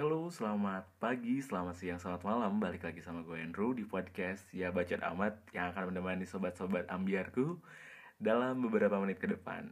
Halo, selamat pagi, selamat siang, selamat malam. Balik lagi sama gue Andrew di podcast Ya Bacot Amat Yang akan menemani sobat-sobat ambiarku Dalam beberapa menit ke depan.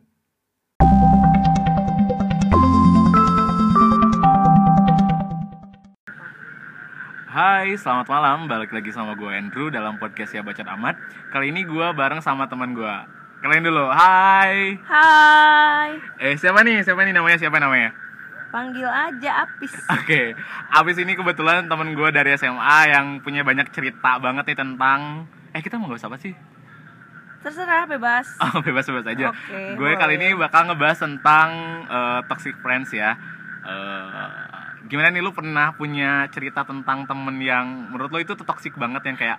Hai, selamat malam. Balik lagi sama gue Andrew dalam podcast Ya Bacot Amat. Kali ini gue bareng sama teman gue. Kalian dulu, hai. Hai, Eh, siapa nih? Siapa nih namanya? Siapa namanya? Panggil aja Apis. Oke, abis ini kebetulan temen gue dari SMA yang punya banyak cerita banget nih tentang Eh kita mau bahas apa sih? Terserah bebas. Oh bebas-bebas aja Oke, Gue kali ini bakal ngebahas tentang eh, toxic friends ya Eh, Gimana nih lu pernah punya cerita tentang temen yang menurut lo itu tuh toxic banget yang kayak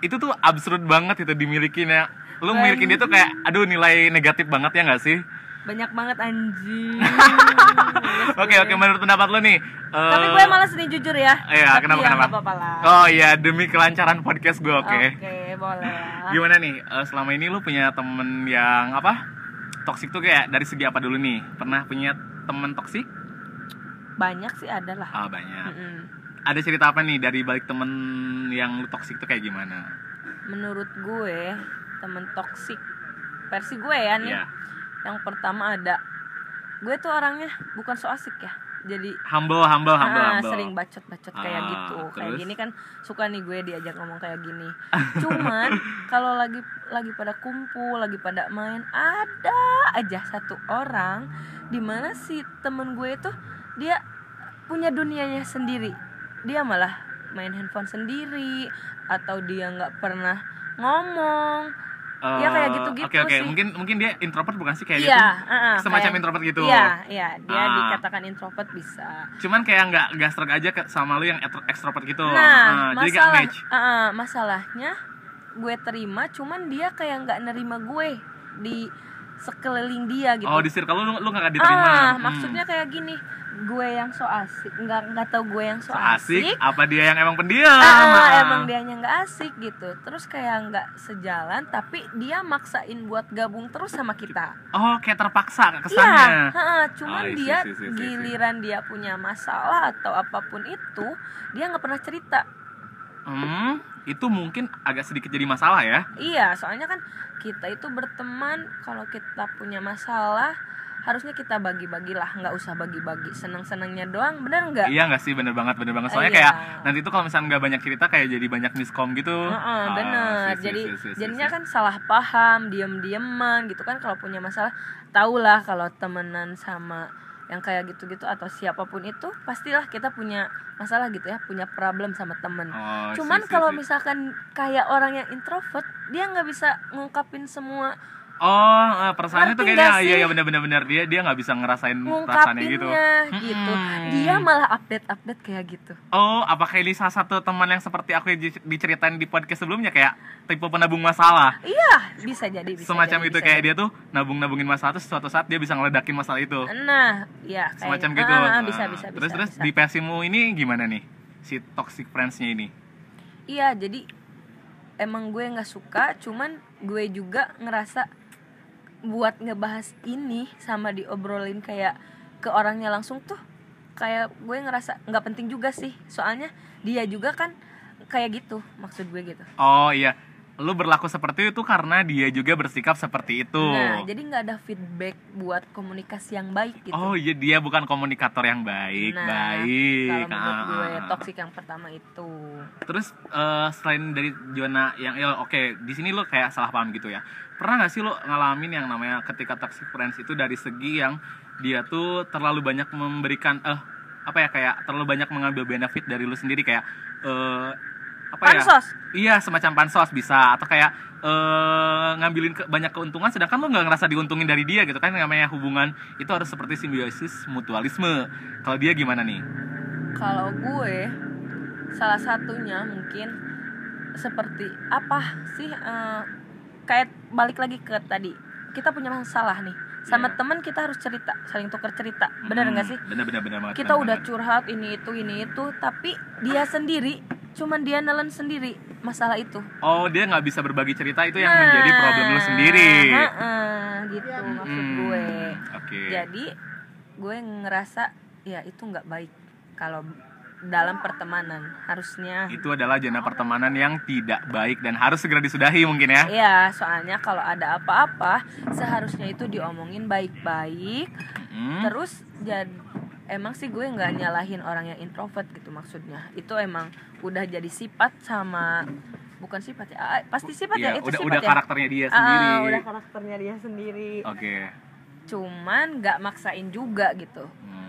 Itu tuh absurd banget itu dimilikin ya Lu milikin dia tuh kayak aduh nilai negatif banget ya gak sih? Banyak banget anjing. Oke oke menurut pendapat lo nih Tapi eh, gue malas nih jujur ya. Iya, Tapi kenapa ya, kenapa? lah. Oh iya, demi kelancaran podcast gue, oke. Oke, boleh. Gimana nih, eh, selama ini lu punya temen yang apa? Toxic tuh kayak dari segi apa dulu nih? Pernah punya temen toxic? Banyak sih ada lah. Ah banyak. Ada cerita apa nih dari balik temen yang toxic tuh kayak gimana? Menurut gue, temen toksik versi gue ya nih. Iya. Yang pertama ada gue tuh orangnya bukan so asik ya. Jadi Humble, humble, humble, Ah, humble. sering bacot-bacot kayak Ah, gitu. Kayak terus? gini kan suka nih gue diajak ngomong kayak gini. Cuman kalau lagi lagi pada kumpul, lagi pada main, ada aja satu orang di mana si temen gue itu dia punya dunianya sendiri. Dia malah main handphone sendiri atau dia nggak pernah ngomong. Ya, kayak Eh, gitu-gitu Oke oke, sih. mungkin mungkin dia introvert bukan sih kayak dia Iya, tuh ah, ah, semacam kayak- introvert gitu. Iya, iya, dia Ah. dikatakan introvert bisa. Cuman kayak nggak nggak aja sama lu yang extrovert gitu. Nah, Ah, jadi nggak masalah, match. uh, uh, masalahnya gue terima, cuman dia kayak nggak nerima gue di sekeliling dia gitu. Oh di circle lu lu nggak diterima. ah, Hmm. maksudnya kayak gini, gue yang so asik, nggak nggak tahu gue yang so, So asik, asik. apa dia yang emang pendiam? Ah, Ah. emang dianya nggak asik gitu. Terus kayak nggak sejalan, tapi dia maksain buat gabung terus sama kita. Oh, kayak terpaksa Iya, kesannya. heeh, cuman Oh, I see, dia see, see, see. giliran dia punya masalah atau apa pun itu, dia nggak pernah cerita. Hmm, itu mungkin agak sedikit jadi masalah ya. Iya, soalnya kan kita itu berteman kalau kita punya masalah harusnya kita bagi-bagilah, nggak usah bagi-bagi. Senang-senangnya doang, bener nggak? Iya nggak sih, bener banget, bener banget. Soalnya Iya. kayak nanti tuh kalau misalnya nggak banyak cerita kayak jadi banyak miskom gitu. Heeh, Ah, bener. sih, Jadi sih, sih, sih, jadinya sih. kan salah paham, diem-dieman gitu kan kalau punya masalah. Tahulah kalau temenan sama yang kayak gitu-gitu atau siapa pun itu pastilah kita punya masalah gitu ya, punya problem sama temen. Oh, Cuman kalau misalkan kayak orang yang introvert, dia nggak bisa ngungkapin semua Oh, eh, perasaannya tuh kayaknya iya iya bener-bener bener dia dia nggak bisa ngerasain perasaannya gitu. gitu. Mm-mm. Dia malah update-update kayak gitu. Oh, apakah ini salah satu teman yang seperti aku di- diceritain di podcast sebelumnya kayak tipe penabung masalah? Iya, bisa jadi bisa Semacam jadi, itu bisa kayak jadi. dia tuh nabung-nabungin masalah terus suatu saat dia bisa ngeledakin masalah itu. Nah, iya kayaknya. semacam gitu. Ah, ah, Ah, bisa bisa Terus bisa. terus bisa. di versimu ini gimana nih si toxic friends-nya ini? Iya, jadi emang gue nggak suka, cuman gue juga ngerasa buat ngebahas ini sama diobrolin kayak ke orangnya langsung tuh kayak gue ngerasa nggak penting juga sih. Soalnya dia juga kan kayak gitu, maksud gue gitu. Oh iya, lu berlaku seperti itu karena dia juga bersikap seperti itu. Nah, jadi nggak ada feedback buat komunikasi yang baik gitu. Oh iya dia bukan komunikator yang baik, Nah, baik. Kalau menurut Ah, gue ah, toxic yang pertama itu. Terus eh, selain dari zona yang ya oke di sini lo kayak salah paham gitu ya. Pernah nggak sih lo ngalamin yang namanya ketika toxic friends itu dari segi yang dia tuh terlalu banyak memberikan eh apa ya kayak terlalu banyak mengambil benefit dari lu sendiri kayak eh apa ya? Pansos. Iya semacam pansos bisa atau kayak eh ngambilin ke, banyak keuntungan sedangkan lo nggak ngerasa diuntungin dari dia gitu kan namanya hubungan itu harus seperti simbiosis mutualisme. Kalau dia gimana nih? Kalau gue salah satunya mungkin seperti apa sih eh, kayak balik lagi ke tadi kita punya masalah nih sama Iya. teman kita harus cerita saling tukar cerita benar Hmm, nggak sih Bener bener bener banget. kita bener udah banget. curhat ini itu ini itu tapi dia sendiri cuman dia nelen sendiri masalah itu Oh dia nggak bisa berbagi cerita itu yang Nah, menjadi problem lu sendiri. heeh, gitu maksud Hmm, gue Oke. jadi gue ngerasa ya itu nggak baik kalau dalam pertemanan harusnya itu adalah zona pertemanan yang tidak baik dan harus segera disudahi mungkin ya Iya, soalnya kalau ada apa-apa seharusnya itu diomongin baik-baik. Hmm. Terus jadi emang sih gue nggak nyalahin orang yang introvert gitu maksudnya. Itu emang udah jadi sifat sama bukan sifat ya, ah, pasti sifat ya, Iya, itu udah sifat udah ya. karakternya dia Ah, sendiri udah karakternya dia sendiri. oke Cuman nggak maksain juga gitu. Hmm.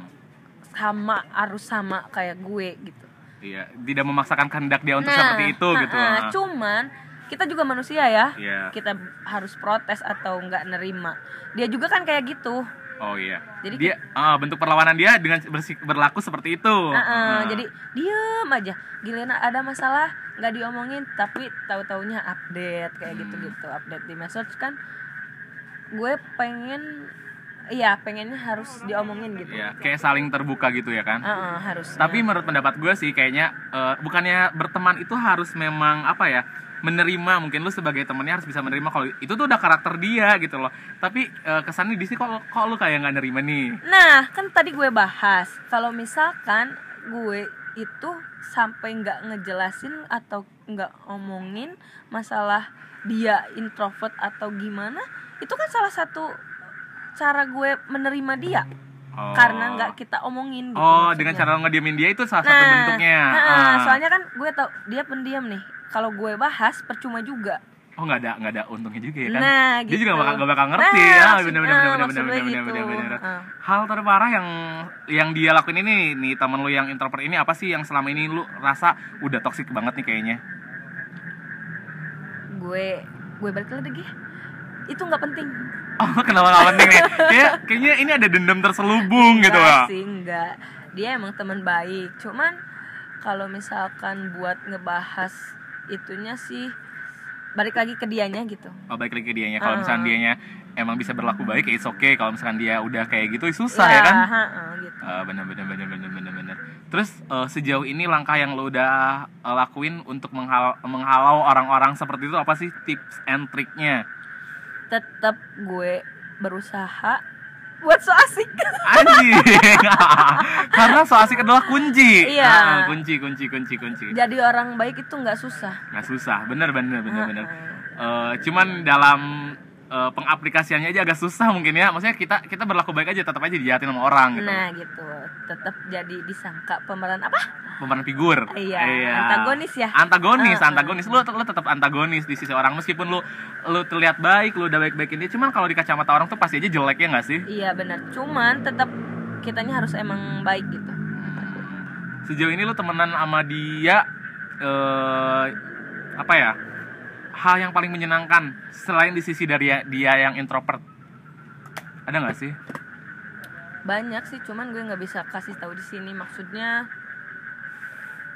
Sama harus sama kayak gue gitu. iya tidak memaksakan kehendak dia untuk Nah, seperti itu ah, gitu ah, Ah. cuman kita juga manusia ya. Iya. Kita harus protes atau nggak nerima. Dia juga kan kayak gitu. Oh iya. Jadi dia ah, bentuk perlawanan dia dengan bersik- berlaku seperti itu. Heeh, Ah. jadi diem aja giliran ada masalah nggak diomongin tapi tahu taunya update kayak Hmm. gitu gitu update di message kan gue pengen iya pengennya harus diomongin gitu. Iya, kayak saling terbuka gitu ya kan. Heeh, harus. Tapi menurut pendapat gue sih kayaknya eh, bukannya berteman itu harus memang apa ya menerima. Mungkin lu sebagai temennya harus bisa menerima kalau itu tuh udah karakter dia gitu loh. Tapi eh, kesannya di sini kok kok lu kayak nggak nerima nih? Nah kan tadi gue bahas kalau misalkan gue itu sampai nggak ngejelasin atau nggak ngomongin masalah dia introvert atau gimana itu kan salah satu cara gue menerima dia. Oh. karena nggak kita omongin gitu oh maksudnya. dengan cara ngediemin dia itu salah nah, satu bentuknya. nah, Ah. soalnya kan gue tau dia pendiam nih. Kalau gue bahas percuma juga. Oh nggak ada nggak ada untungnya juga ya kan? Nah dia gitu. juga bakal gak bakal ngerti. Nah, ya bener bener nah, bener bener maksud bener gue bener gitu. bener bener Ah. hal terparah yang yang dia lakuin ini nih temen lu yang introvert ini apa sih yang selama ini lu rasa udah toksik banget nih kayaknya gue gue balik lagi. Itu nggak penting oh kenapa gak penting nih? Kayak kayaknya ini ada dendam terselubung gitu Enggak loh sih enggak. Dia emang teman baik. Cuman kalau misalkan buat ngebahas itunya sih balik lagi ke dianya gitu. Oh baik lagi ke dianya. Kalau Ah. misalnya dianya emang bisa berlaku baik ya it's okay. Kalau misalkan dia udah kayak gitu susah ya, kan? ha, ha, gitu. Ah, bener bener bener bener bener bener. Terus eh, sejauh ini langkah yang lo udah eh, lakuin untuk menghal menghalau orang-orang seperti itu apa sih tips and triknya? Tetap gue berusaha buat so asik Anjing. Karena so asik adalah kunci. Iya. Ah, kunci kunci kunci kunci. jadi orang baik itu nggak susah Nggak susah, bener bener bener bener. Ha-ha. Eh, cuman dalam eh, pengaplikasiannya aja agak susah mungkin ya. Maksudnya kita kita berlaku baik aja, tetap aja dijahatin sama orang gitu. nah gitu tetap jadi disangka pemeran apa Pemeran figur. Iya, antagonis ya? Antagonis, ah. antagonis. Lu lu tetap antagonis di sisi orang meskipun lu lu terlihat baik, lu udah baik-baikin dia, cuman kalau di kacamata orang tuh pasti aja jelek ya nggak sih? iya benar cuman tetap kitanya harus emang baik gitu Sejauh ini lu temenan sama dia eh apa ya? Hal yang paling menyenangkan selain di sisi dari dia yang introvert. Ada nggak sih? banyak sih cuman gue nggak bisa kasih tahu di sini maksudnya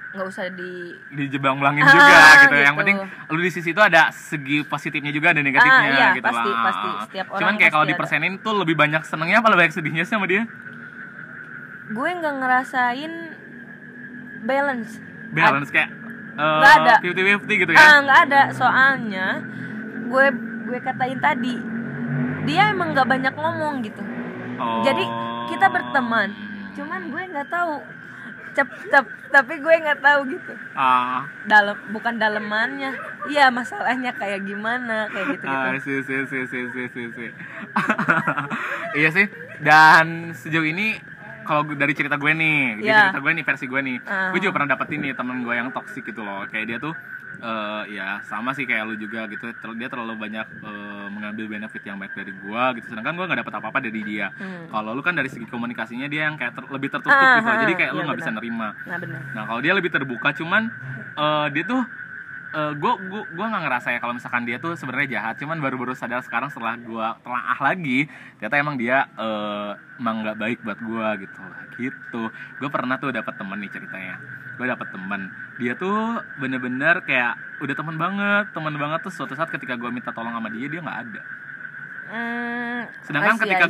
nggak usah di dijebang belangin Ah, juga gitu. Yang gitu. penting lu di sisi itu ada segi positifnya juga ada negatifnya Ah, iya, gitu pasti, lah. pasti. Setiap Cuman orang kayak kalau ada. dipersenin tuh lebih banyak senengnya apa lebih banyak sedihnya sih sama dia? gue nggak ngerasain balance Balance kayak eh, Nggak ada. 50-50 gitu ya. ah nggak ada soalnya gue gue katain tadi dia emang nggak banyak ngomong gitu Oh. jadi kita berteman cuman gue nggak tahu cep cep tapi gue nggak tahu gitu ah, dalam bukan dalemannya iya masalahnya kayak gimana kayak gitu gitu ah, sih, sih, sih, sih, sih, sih. iya sih. Dan sejauh ini kalau dari cerita gue nih, Iya. cerita gue nih versi gue nih, Ah. gue juga pernah dapetin nih temen gue yang toksik gitu loh. Kayak dia tuh eh, ya sama sih kayak lu juga gitu. Dia terlalu banyak eh, mengambil benefit yang baik dari gue gitu. Sedangkan gue nggak dapet apa-apa dari dia. Hmm. Kalau lu kan dari segi komunikasinya dia yang kayak ter- lebih tertutup Ah, gitu. ah, Jadi kayak lu iya nggak bisa nerima. nah Nah kalau dia lebih terbuka, cuman eh, dia tuh gue gue gue nggak ngerasa ya kalau misalkan dia tuh sebenarnya jahat, cuman baru-baru sadar sekarang setelah gue telaah lagi, ternyata emang dia eh, emang nggak baik buat gue gitu gitu. Gue pernah tuh dapat temen nih ceritanya. Gue dapat temen, dia tuh bener-bener kayak udah temen banget, temen banget tuh suatu saat ketika gue minta tolong sama dia dia nggak ada. Hmm, Sedangkan ketika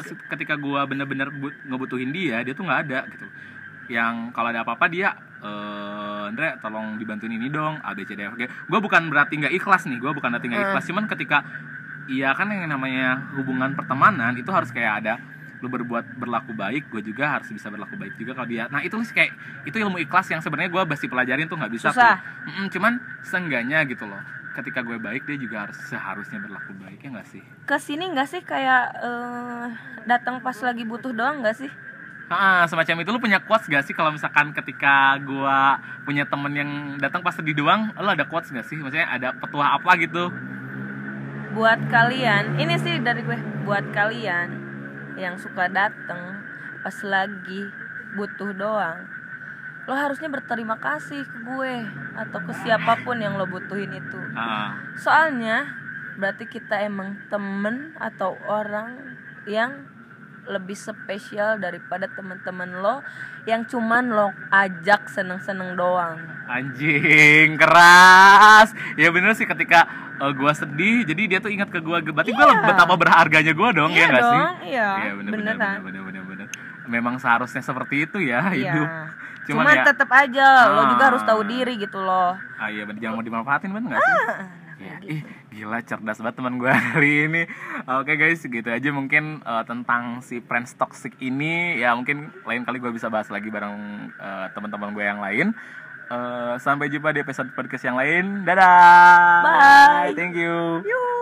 see. ketika gua bener-bener but- ngebutuhin dia, dia tuh nggak ada gitu. Yang kalau ada apa-apa dia eh Andre tolong dibantuin ini dong A B C D F G. Gua bukan berarti nggak ikhlas nih, gua bukan berarti nggak Hmm. ikhlas, cuman ketika iya kan yang namanya hubungan pertemanan itu harus kayak ada lu berbuat berlaku baik gue juga harus bisa berlaku baik juga kalau dia nah itu sih kayak itu ilmu ikhlas yang sebenarnya gue masih pelajarin tuh nggak bisa Susah. tuh Mm-mm, cuman seenggaknya gitu loh ketika gue baik dia juga harus seharusnya berlaku baik ya nggak sih ke sini nggak sih kayak eh, datang pas lagi butuh doang nggak sih Ah, semacam itu lu punya quotes gak sih kalau misalkan ketika gua punya temen yang datang pas sedih doang, lu ada quotes gak sih? Maksudnya ada petua apa gitu? buat kalian ini sih dari gue buat kalian yang suka dateng pas lagi butuh doang lo harusnya berterima kasih ke gue atau ke siapa pun yang lo butuhin itu Ah, soalnya berarti kita emang temen atau orang yang lebih spesial daripada teman-teman lo yang cuman lo ajak seneng-seneng doang anjing keras. Ya bener sih ketika eh, gua sedih, jadi dia tuh ingat ke gua. Berarti gua Iya. betapa berharganya gua dong, Iya ya gak sih? dong, iya. Iya bener bener Beneran. bener bener bener. Memang seharusnya seperti itu ya hidup. Iya. Cuman, Cuman, ya, tetap aja lo juga Ah. harus tahu diri gitu loh ah iya bener jangan mau dimanfaatin bener gak sih? Ya, ih gila cerdas banget teman gue hari ini. Oke guys, gitu aja mungkin eh, tentang si friends toxic ini ya mungkin lain kali gue bisa bahas lagi bareng eh, teman-teman gue yang lain. Eh, sampai jumpa di episode podcast yang lain. Dadah. Bye. Thank you. Yuh.